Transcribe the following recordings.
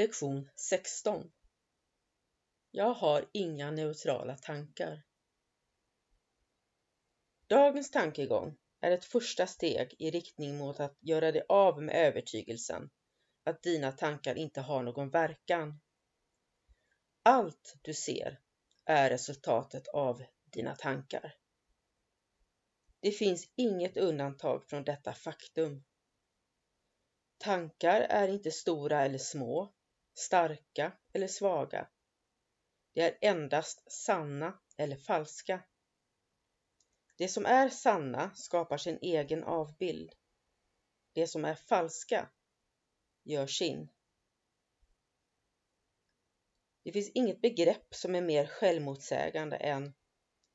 Lektion 16 Jag har inga neutrala tankar. Dagens tankegång är ett första steg i riktning mot att göra dig av med övertygelsen att dina tankar inte har någon verkan. Allt du ser är resultatet av dina tankar. Det finns inget undantag från detta faktum. Tankar är inte stora eller små, starka eller svaga. De är endast sanna eller falska. Det som är sanna skapar sin egen avbild. Det som är falska gör sin. Det finns inget begrepp som är mer självmotsägande än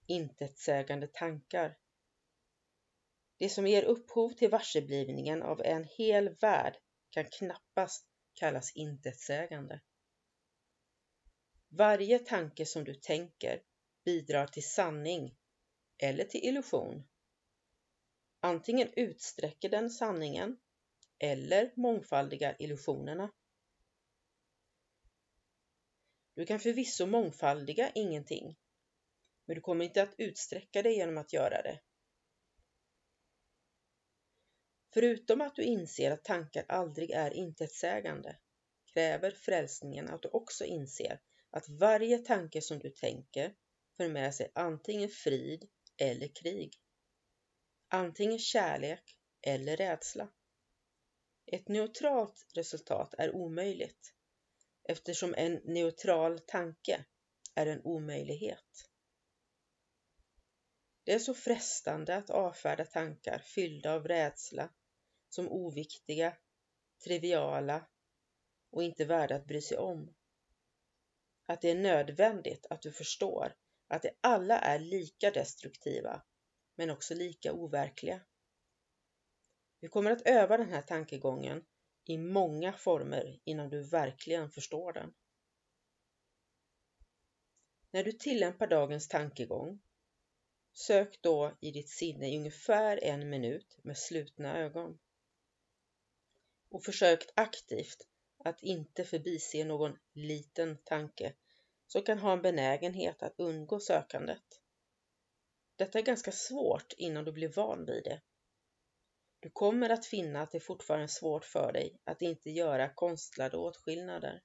intetsägande tankar. Det som ger upphov till varseblivningen av en hel värld kan knappast kallas intetsägande. Varje tanke som du tänker bidrar till sanning eller till illusion. Antingen utsträcker den sanningen eller mångfaldigar illusionerna. Du kan förvisso mångfaldiga ingenting, men du kommer inte att utsträcka det genom att göra det. Förutom att du inser att tankar aldrig är intetsägande kräver frälsningen att du också inser att varje tanke som du tänker för med sig antingen frid eller krig. Antingen kärlek eller rädsla. Ett neutralt resultat är omöjligt eftersom en neutral tanke är en omöjlighet. Det är så frestande att avfärda tankar fyllda av rädsla som oviktiga, triviala och inte värda att bry sig om. Att det är nödvändigt att du förstår att de alla är lika destruktiva men också lika overkliga. Vi kommer att öva den här tankegången i många former innan du verkligen förstår den. När du tillämpar dagens tankegång, sök då i ditt sinne i ungefär en minut med slutna ögon och försökt aktivt att inte förbise någon liten tanke som kan ha en benägenhet att undgå sökandet. Detta är ganska svårt innan du blir van vid det. Du kommer att finna att det fortfarande är svårt för dig att inte göra konstlade åtskillnader.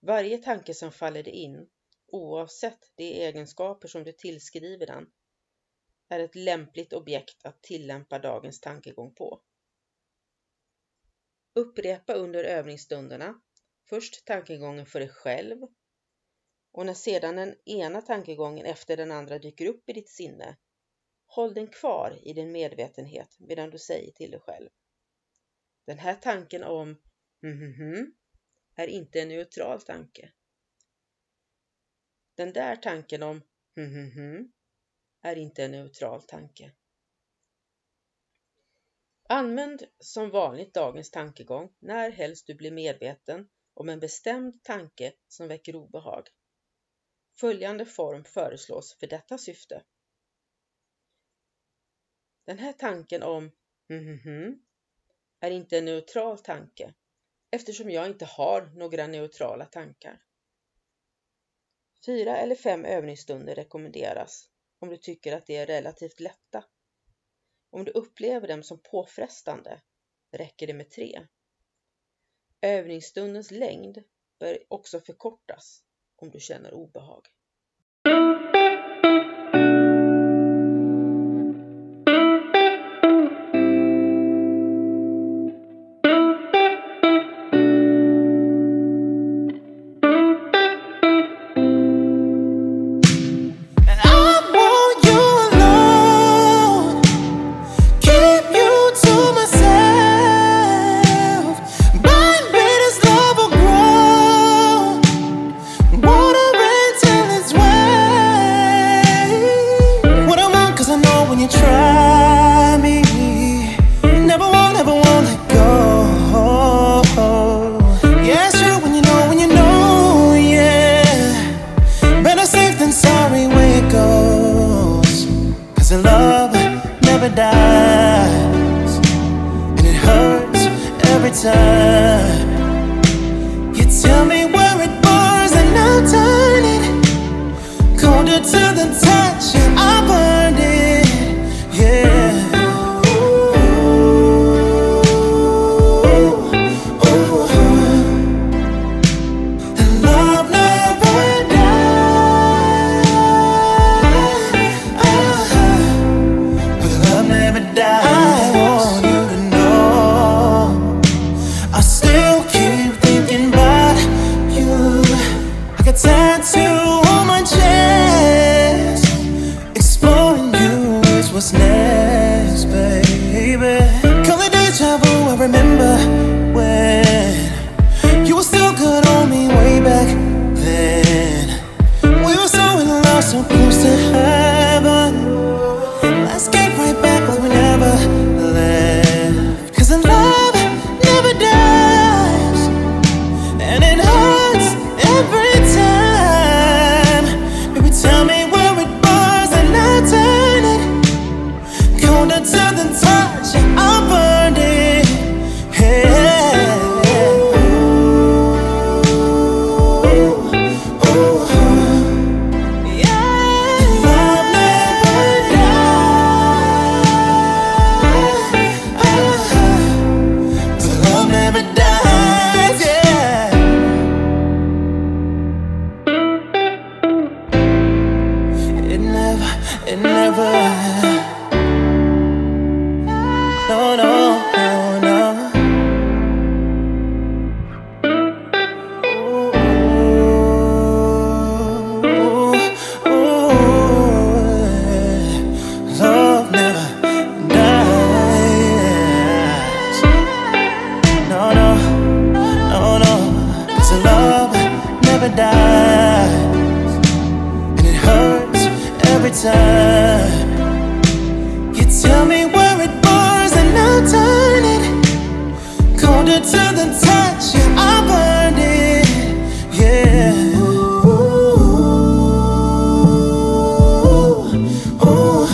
Varje tanke som faller dig in, oavsett de egenskaper som du tillskriver den, är ett lämpligt objekt att tillämpa dagens tankegång på. Upprepa under övningsstunderna först tankegången för dig själv och när sedan den ena tankegången efter den andra dyker upp i ditt sinne, håll den kvar i din medvetenhet medan du säger till dig själv. Den här tanken om mm, är inte en neutral tanke. Den där tanken om mm, är inte en neutral tanke. Använd som vanligt dagens tankegång när helst du blir medveten om en bestämd tanke som väcker obehag. Följande form föreslås för detta syfte. Den här tanken om mhm är inte en neutral tanke eftersom jag inte har några neutrala tankar. Fyra eller fem övningsstunder rekommenderas om du tycker att de är relativt lätta om du upplever dem som påfrestande räcker det med tre. Övningsstundens längd bör också förkortas om du känner obehag. time. You tell me where it bars and I'll turn it colder to the top. a tattoo on my chest. Exploring you is what's next, baby. I remember when you were still good on me way back then. We were so in love, so close to high. no, no, no, no. Ooh, ooh, ooh, Love never dies. No, no, no, no. Love never dies, and it hurts every time. to the touch, yeah, I'm yeah. Ooh, ooh, ooh.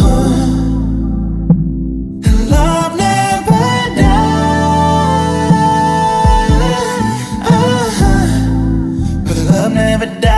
Never dies, uh-huh.